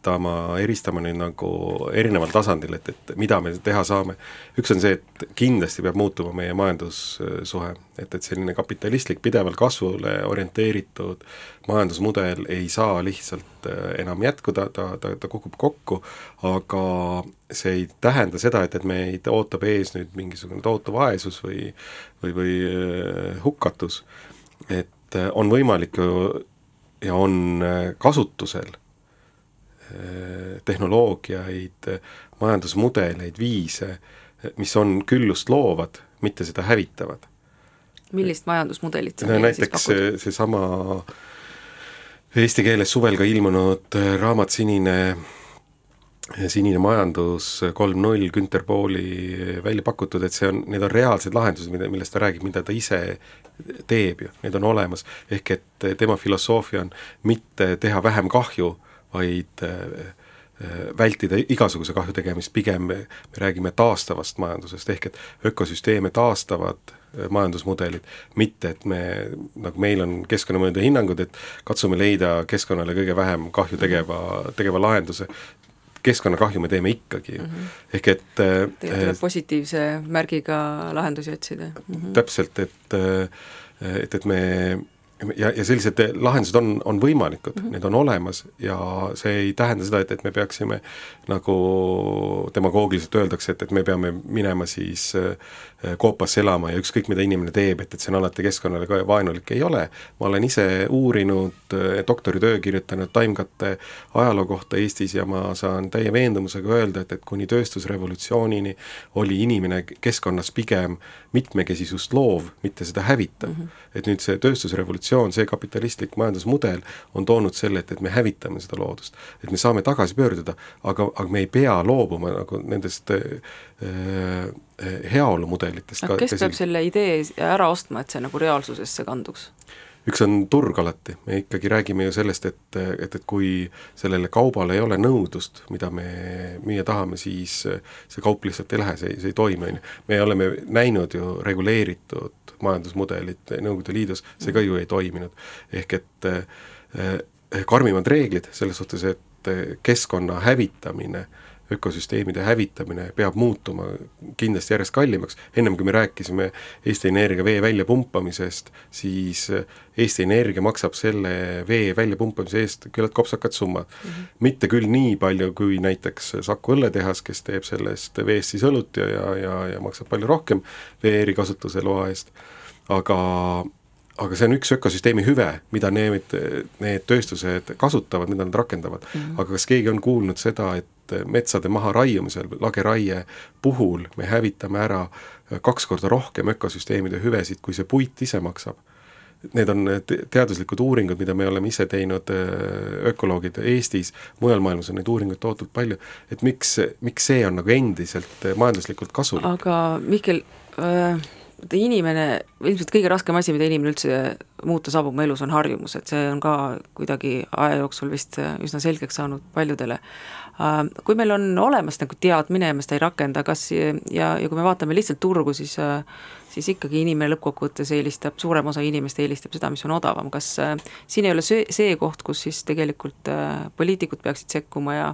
eristama, eristama nüüd nagu erineval tasandil, et, et mida me teha saame. üks on see, et kindlasti peab muutuma meie majandussuhe, et, et selline kapitalistlik, pidevalt kasvule orienteeritud majandusmudel ei saa lihtsalt äh, enam jätkuda, ta, ta, ta kukub kokku, aga see ei tähenda seda, et, et meid ootab ees nüüd mingisugune tohutu vaesus või või, või äh, hukatus. et äh, on võimalik ju ja on kasutusel tehnoloogiaid, majandusmudeleid, viise, mis on küllust loovad, mitte seda hävitavad. millist majandusmudelit sa no meile siis näiteks pakud? see- seesama eesti keeles suvel ka ilmunud raamat Sinine, sinine majandus kolm null, Günter Pauli välja pakutud, et see on, need on reaalsed lahendused, mida, millest ta räägib, mida ta ise teeb ju, need on olemas, ehk et tema filosoofia on mitte teha vähem kahju, äh, äh, vältida igasuguse kahju tegemist, pigem me me räägime taastavast majandusest, ehk et ökosüsteeme taastavad äh, majandusmudelid, mitte et me, nagu meil on keskkonnamõjude hinnangud, et katsume leida keskkonnale kõige vähem kahju tegeva, tegeva lahenduse, keskkonnakahju me teeme ikkagi mm, -hmm. ehk et tegelikult tuleb positiivse märgiga lahendusi otsida mm. -hmm. täpselt, et, et, et me ja, ja sellised lahendused on, on võimalikud mm, -hmm. need on olemas ja see ei tähenda seda, et, et me peaksime nagu demagoogiliselt öeldakse, et, et me peame minema siis äh, koopasse elama ja ükskõik, mida inimene teeb, et, et see on alati keskkonnale ka vaenulik, ei ole. ma olen ise uurinud, doktoritöö kirjutanud taimkatte ajaloo kohta Eestis ja ma saan täie veendumusega öelda, et, et kuni tööstusrevolutsioonini oli inimene keskkonnas pigem mitmekesisust loov, mitte seda hävitav mm. -hmm. et nüüd see tööstusrevolutsioon, see kapitalistlik majandusmudel on toonud selle, et, et me hävitame seda loodust. et me saame tagasi pöörduda, aga, aga me ei pea loobuma nagu nendest äh, äh heaolumudelitest. kes peab selle idee ära ostma, et see nagu reaalsusesse kanduks? Üks on turg alati, me ikkagi räägime ju sellest, et, et, et kui sellele kaubale ei ole nõudlust, mida me müüa tahame, siis see kaup lihtsalt ei lähe, see, see ei toimi, on ju. me oleme näinud ju reguleeritud majandusmudelit Nõukogude Liidus, see ka ju ei toiminud. ehk et eh, karmimad reeglid selles suhtes, et keskkonna hävitamine äh, ökosüsteemide hävitamine peab muutuma kindlasti järjest kallimaks, ennem kui me rääkisime Eesti Energia vee väljapumpamisest, siis Eesti Energia maksab selle vee väljapumpamise eest küllalt kopsakad summad mm. -hmm. mitte küll nii palju, kui näiteks Saku õlletehas, kes teeb sellest veest siis õlut ja, ja, ja, ja maksab palju rohkem vee erikasutuse loa eest, aga aga see on üks ökosüsteemi hüve, mida need, need tööstused kasutavad, mida nad rakendavad mm. -hmm. aga kas keegi on kuulnud seda, et metsade maharaiumisel, lageraie puhul me hävitame ära kaks korda rohkem ökosüsteemide hüvesid, kui see puit ise maksab? Need on teaduslikud uuringud, mida me oleme ise teinud, ökoloogid Eestis, mujal maailmas on neid uuringuid tohutult palju, et miks, miks see on nagu endiselt majanduslikult kasulik? aga Mihkel äh vaata inimene, ilmselt kõige raskem asi, mida inimene üldse muuta saab oma elus, on harjumus, et see on ka kuidagi aja jooksul vist üsna selgeks saanud paljudele. Äh, kui meil on olemas nagu teadmine ja me seda ei rakenda, kas ja, ja kui me vaatame lihtsalt turgu, siis äh, siis ikkagi inimene lõppkokkuvõttes eelistab, suurem osa inimest eelistab seda, mis on odavam, kas äh, siin ei ole see, see koht, kus siis tegelikult poliitikud peaksid sekkuma ja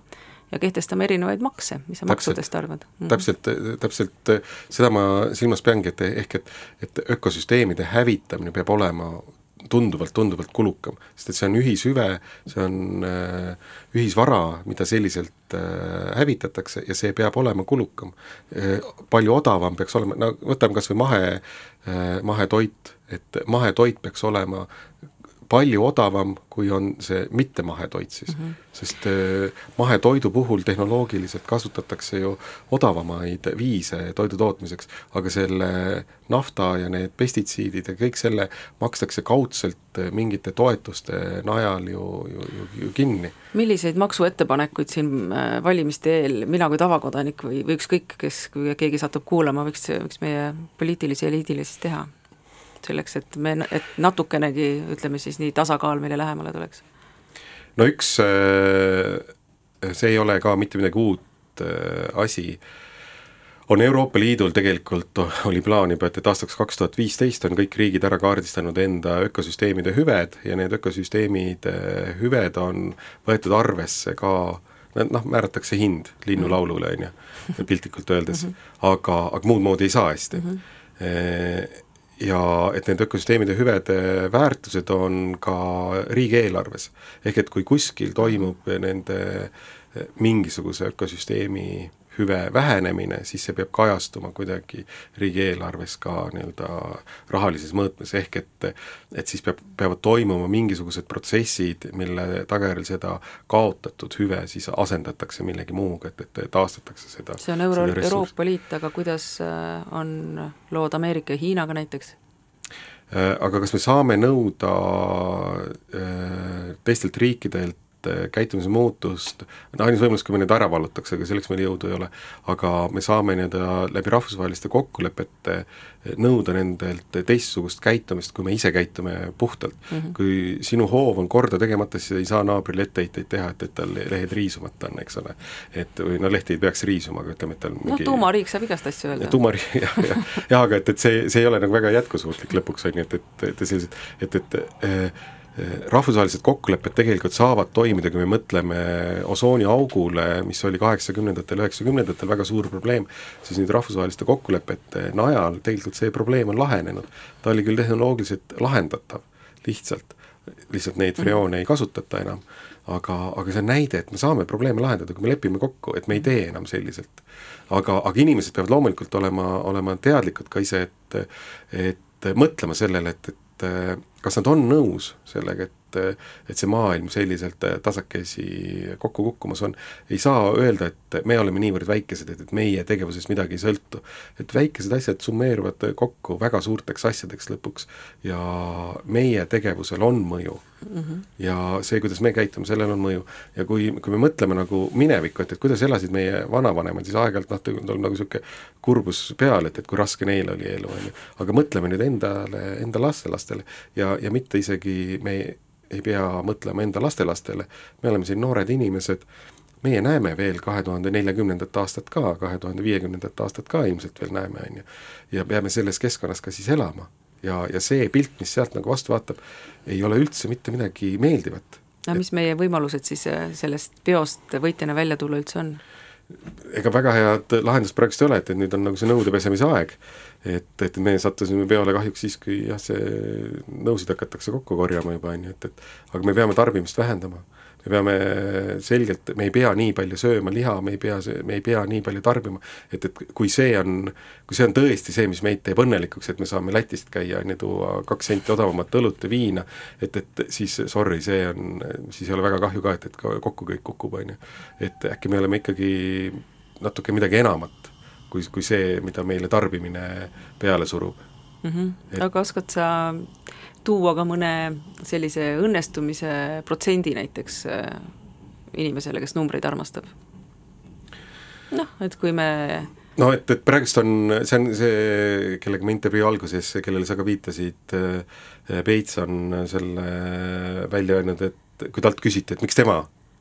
ja kehtestama erinevaid makse, mis sa maksudest arvad mm? -hmm. täpselt, täpselt seda ma silmas peangi, et ehk et, et ökosüsteemide hävitamine peab olema tunduvalt, tunduvalt kulukam, sest et see on ühishüve, see on äh, ühisvara, mida selliselt äh, hävitatakse ja see peab olema kulukam äh,. palju odavam peaks olema, no võtame kas või mahe äh,, mahetoit, et mahetoit peaks olema palju odavam, kui on see mitte mahetoit siis mm, -hmm. sest äh, mahetoidu puhul tehnoloogiliselt kasutatakse ju odavamaid viise toidu tootmiseks, aga selle nafta ja need pestitsiidid ja kõik selle makstakse kaudselt äh, mingite toetuste najal ju, ju, ju, ju kinni. milliseid maksuettepanekuid siin äh, valimiste eel mina kui tavakodanik või, või ükskõik, kes, kui keegi satub kuulama, võiks, võiks meie poliitilise eliidile siis teha? Selleks, et me, et natukenegi ütleme siis nii, tasakaal meile lähemale tuleks? no üks, äh, see ei ole ka mitte midagi uut äh, asi, on Euroopa Liidul tegelikult, oli plaan juba, et, et aastaks kaks tuhat viisteist on kõik riigid ära kaardistanud enda ökosüsteemide hüved ja need ökosüsteemide hüved on võetud arvesse ka noh, määratakse hind linnulaulule, on ju, piltlikult öeldes -hmm. aga, aga muud moodi ei saa hästi mm. -hmm ja et need ökosüsteemide hüvede väärtused on ka riigieelarves. ehk et kui kuskil toimub nende mingisuguse ökosüsteemi hüve vähenemine, siis see peab kajastuma kuidagi riigieelarves ka nii-öelda rahalises mõõtmes, ehk et et siis peab, peavad toimuma mingisugused protsessid, mille tagajärjel seda kaotatud hüve siis asendatakse millegi muuga, et, et taastatakse seda see on Euro-, Euroopa Liit, aga kuidas äh, on lood Ameerika ja Hiinaga näiteks? Äh, aga kas me saame nõuda äh, teistelt riikidelt käitumise muutust, no ainus võimalus, kui me need ära vallutaks, aga selleks meil jõudu ei ole, aga me saame nii-öelda läbi rahvusvaheliste kokkulepete nõuda nendelt teistsugust käitumist, kui me ise käitume puhtalt mm. -hmm. kui sinu hoov on korda tegemata, siis ei saa naabrile etteheiteid teha, et, et tal lehed riisumata on, eks ole. et või no lehti ei peaks riisuma, aga ütleme, et tal mingi... no tuumariik saab igast asju öelda. tuumariik, jah, jah, jah, aga et, et see, see ei ole nagu väga jätkusuutlik lõpuks, on ju, et, et, et sellised, et, et, et rahvusvahelised kokkulepped tegelikult saavad toimida, kui me mõtleme osooniaugule, mis oli kaheksakümnendatel, üheksakümnendatel väga suur probleem, siis nüüd rahvusvaheliste kokkulepete najal tegelikult see probleem on lahenenud. ta oli küll tehnoloogiliselt lahendatav, lihtsalt. lihtsalt neid freoone ei kasutata enam, aga, aga see on näide, et me saame probleeme lahendada, kui me lepime kokku, et me ei tee enam selliselt. aga, aga inimesed peavad loomulikult olema, olema teadlikud ka ise, et et mõtlema sellele, et, et kas nad on nõus sellega, et et, et see maailm selliselt tasakesi kokku kukkumas on, ei saa öelda, et me oleme niivõrd väikesed, et, et meie tegevusest midagi ei sõltu. et väikesed asjad summeeruvad kokku väga suurteks asjadeks lõpuks ja meie tegevusel on mõju mm. -hmm. ja see, kuidas me käitume, sellel on mõju. ja kui, kui me mõtleme nagu minevikku, et, et kuidas elasid meie vanavanemad, siis aeg-ajalt noh, tuleb nagu niisugune kurbus peale, et, et kui raske neil oli elu, on ju. aga mõtleme nüüd endale, enda lastelastele ja, ja mitte isegi me ei pea mõtlema enda lastelastele, me oleme siin noored inimesed, meie näeme veel kahe tuhande neljakümnendat aastat ka, kahe tuhande viiekümnendat aastat ka ilmselt veel näeme, on ju. ja peame selles keskkonnas ka siis elama. Ja, ja see pilt, mis sealt nagu vastu vaatab, ei ole üldse mitte midagi meeldivat. no mis meie võimalused siis äh, sellest peost võitjana välja tulla üldse on? ega väga head lahendust praegust ei ole, et, et nüüd on nagu see nõude pesemise aeg. et, et me sattusime peole kahjuks siis, kui jah, see nõusid hakatakse kokku korjama juba, on ju, et, et aga me peame tarbimist vähendama me peame selgelt, me ei pea nii palju sööma liha, me ei pea, me ei pea nii palju tarbima, et, et kui see on, kui see on tõesti see, mis meid teeb õnnelikuks, et me saame Lätist käia, on ju, tuua kaks senti odavamat õlut ja viina, et, et siis sorry, see on, siis ei ole väga kahju ka, et, et kokku kõik kukub, on ju. et äkki me oleme ikkagi natuke midagi enamat, kui, kui see, mida meile tarbimine peale surub mm. -hmm. Et... aga oskad sa tuua ka mõne sellise õnnestumise protsendi näiteks äh, inimesele, kes numbreid armastab? noh, et kui me no et, et praegust on, see on see, kellega ma intervjuu alguses, kellele sa ka viitasid, äh, Peits on selle välja öelnud, et kui talt küsiti, et miks tema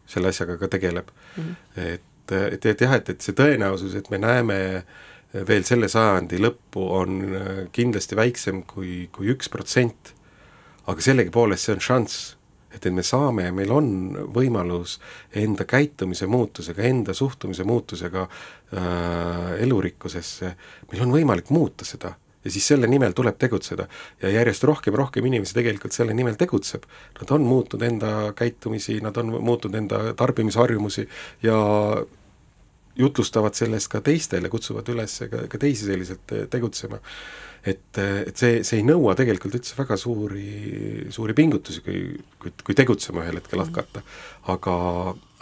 selle asjaga ka tegeleb mm, -hmm. et, et, et jah, et, et see tõenäosus, et me näeme veel selle sajandi lõppu, on kindlasti väiksem kui, kui üks protsent aga sellegipoolest see on šanss, et, et me saame ja meil on võimalus enda käitumise muutusega, enda suhtumise muutusega äh, elurikkusesse, meil on võimalik muuta seda ja siis selle nimel tuleb tegutseda. ja järjest rohkem rohkem inimesi tegelikult selle nimel tegutseb. Nad on muutnud enda käitumisi, nad on muutnud enda tarbimisharjumusi ja jutlustavad sellest ka teistele, kutsuvad üles ka, ka teisi selliselt tegutsema et, et see, see ei nõua tegelikult üldse väga suuri, suuri pingutusi, kui, kui, kui tegutsema ühel hetkel hakata. aga,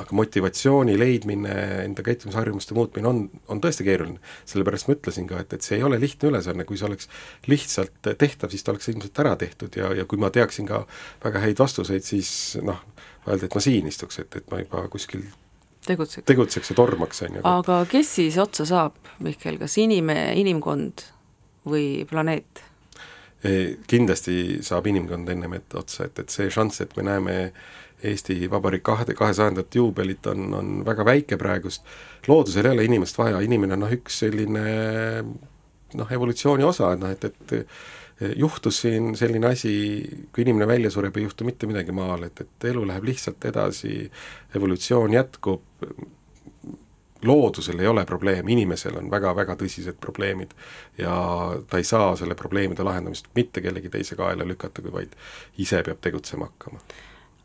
aga motivatsiooni leidmine, enda käitumisharjumuste muutmine on, on tõesti keeruline. sellepärast ma ütlesin ka, et, et see ei ole lihtne ülesanne, kui see oleks lihtsalt tehtav, siis ta oleks ilmselt ära tehtud ja, ja kui ma teaksin ka väga häid vastuseid, siis noh, öelda, et ma siin istuks, et, et ma juba kuskil tegutseks, tegutseks ja tormaks, on ju. aga kes siis otsa saab, Mihkel, kas inime, inimkond või planeet? kindlasti saab inimkond ennem ette otsa, et, et see šanss, et me näeme Eesti Vabariik kahe, kahesajandat juubelit on, on väga väike praegust, loodusel ei ole inimest vaja, inimene on noh, üks selline noh, evolutsiooni osa, et noh, et, et juhtus siin selline asi, kui inimene välja sureb, ei juhtu mitte midagi maal, et, et elu läheb lihtsalt edasi, evolutsioon jätkub, loodusel ei ole probleeme, inimesel on väga-väga tõsised probleemid ja ta ei saa selle probleemide lahendamist mitte kellegi teise kaela lükata, kui vaid ise peab tegutsema hakkama.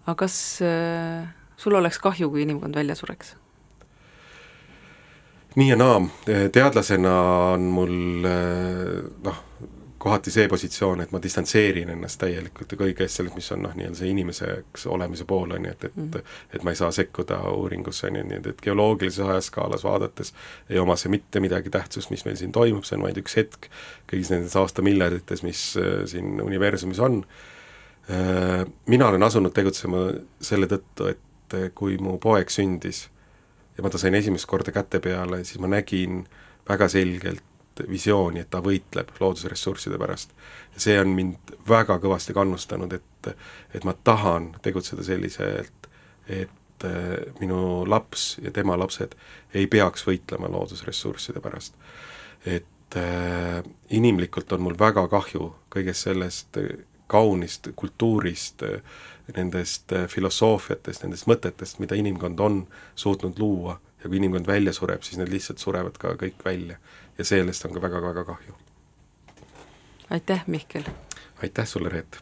aga kas äh, sul oleks kahju, kui inimkond välja sureks? nii ja naa, teadlasena on mul äh, noh, kohati see positsioon, et ma distantseerin ennast täielikult ja kõigest sellest, mis on noh, nii-öelda see inimeseks olemise pool, on ju, et, et mm. et ma ei saa sekkuda uuringusse, on ju, nii et, et geoloogilises ajaskaalas vaadates ei oma see mitte midagi tähtsust, mis meil siin toimub, see on vaid üks hetk kõigis nendes aastamiljardites, mis äh, siin universumis on äh,. Mina olen asunud tegutsema selle tõttu, et äh, kui mu poeg sündis ja ma ta sain esimest korda käte peale, siis ma nägin väga selgelt visiooni, et ta võitleb loodusressursside pärast. see on mind väga kõvasti kannustanud, et, et ma tahan tegutseda selliselt, et äh, minu laps ja tema lapsed ei peaks võitlema loodusressursside pärast. et äh, inimlikult on mul väga kahju kõigest sellest kaunist kultuurist, nendest filosoofiatest, nendest mõtetest, mida inimkond on suutnud luua ja kui inimkond välja sureb, siis need lihtsalt surevad ka kõik välja ja sellest on ka väga-väga kahju. aitäh, Mihkel! aitäh sulle, Reet!